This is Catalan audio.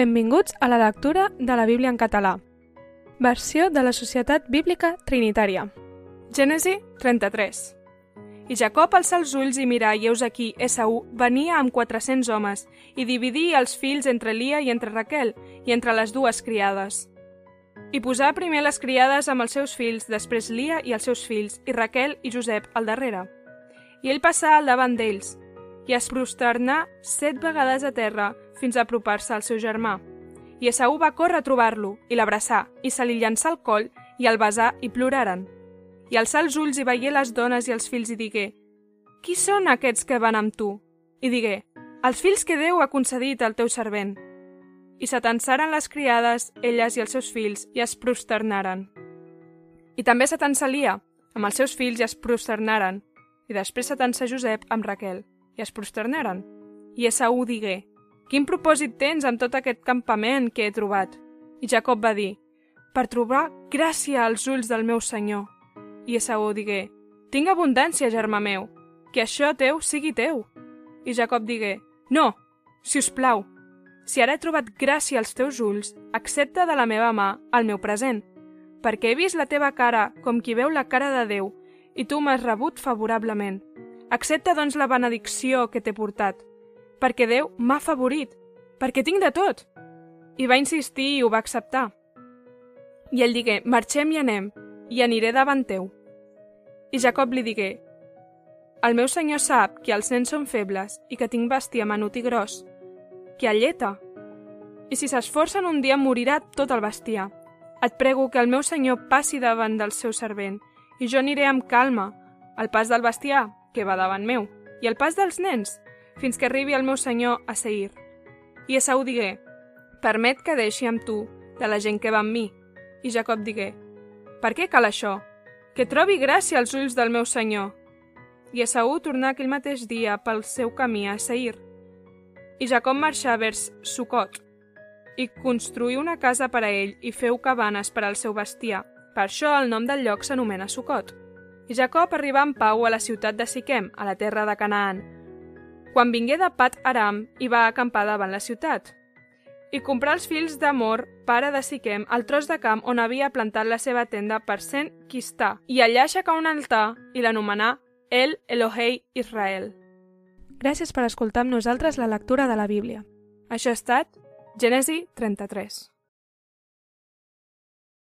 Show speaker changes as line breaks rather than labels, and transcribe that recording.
Benvinguts a la lectura de la Bíblia en català. Versió de la Societat Bíblica Trinitària. Gènesi 33. I Jacob alça els ulls i mirà, i heus aquí, Esaú venia amb 400 homes, i dividia els fills entre Lia i entre Raquel, i entre les dues criades. I posà primer les criades amb els seus fills, després Lia i els seus fills, i Raquel i Josep al darrere. I ell passà al davant d'ells, i es prosternà set vegades a terra fins a apropar-se al seu germà. I Esaú va córrer a trobar-lo, i l'abraçà, i se li llançà al coll, i el besà, i ploraren. I alçà els ulls i veié les dones i els fills i digué, Qui són aquests que van amb tu? I digué, Els fills que Déu ha concedit al teu servent. I s'atansaren les criades, elles i els seus fills, i es prosternaren. I també s'atansa Lia, amb els seus fills, i es prosternaren. I després s'atansa Josep amb Raquel, i es prosternaren. I Esaú digué, Quin propòsit tens amb tot aquest campament que he trobat? I Jacob va dir, per trobar gràcia als ulls del meu senyor. I Esaú digué, tinc abundància, germà meu, que això teu sigui teu. I Jacob digué, no, si us plau, si ara he trobat gràcia als teus ulls, accepta de la meva mà el meu present, perquè he vist la teva cara com qui veu la cara de Déu, i tu m'has rebut favorablement. Accepta, doncs, la benedicció que t'he portat, perquè Déu m'ha favorit, perquè tinc de tot. I va insistir i ho va acceptar. I ell digué, marxem i anem, i aniré davant teu. I Jacob li digué, el meu senyor sap que els nens són febles i que tinc bèstia menut i gros, que alleta. I si s'esforcen un dia morirà tot el bestiar. Et prego que el meu senyor passi davant del seu servent, i jo aniré amb calma, al pas del bestiar, que va davant meu, i al pas dels nens, fins que arribi el meu senyor a Seir. I Esau digué, permet que deixi amb tu de la gent que va amb mi. I Jacob digué, per què cal això? Que trobi gràcia als ulls del meu senyor. I Esaú tornà aquell mateix dia pel seu camí a Seir. I Jacob marxà vers Sucot i construí una casa per a ell i feu cabanes per al seu bestiar. Per això el nom del lloc s'anomena Sucot. I Jacob arribà en pau a la ciutat de Siquem, a la terra de Canaan, quan vingué de Pat Aram i va acampar davant la ciutat. I comprà els fills d'Amor, pare de Siquem, el tros de camp on havia plantat la seva tenda per cent quistà, i allà aixecà un altar i l'anomenà El Elohei Israel. Gràcies per escoltar amb nosaltres la lectura de la Bíblia. Això ha estat Gènesi 33.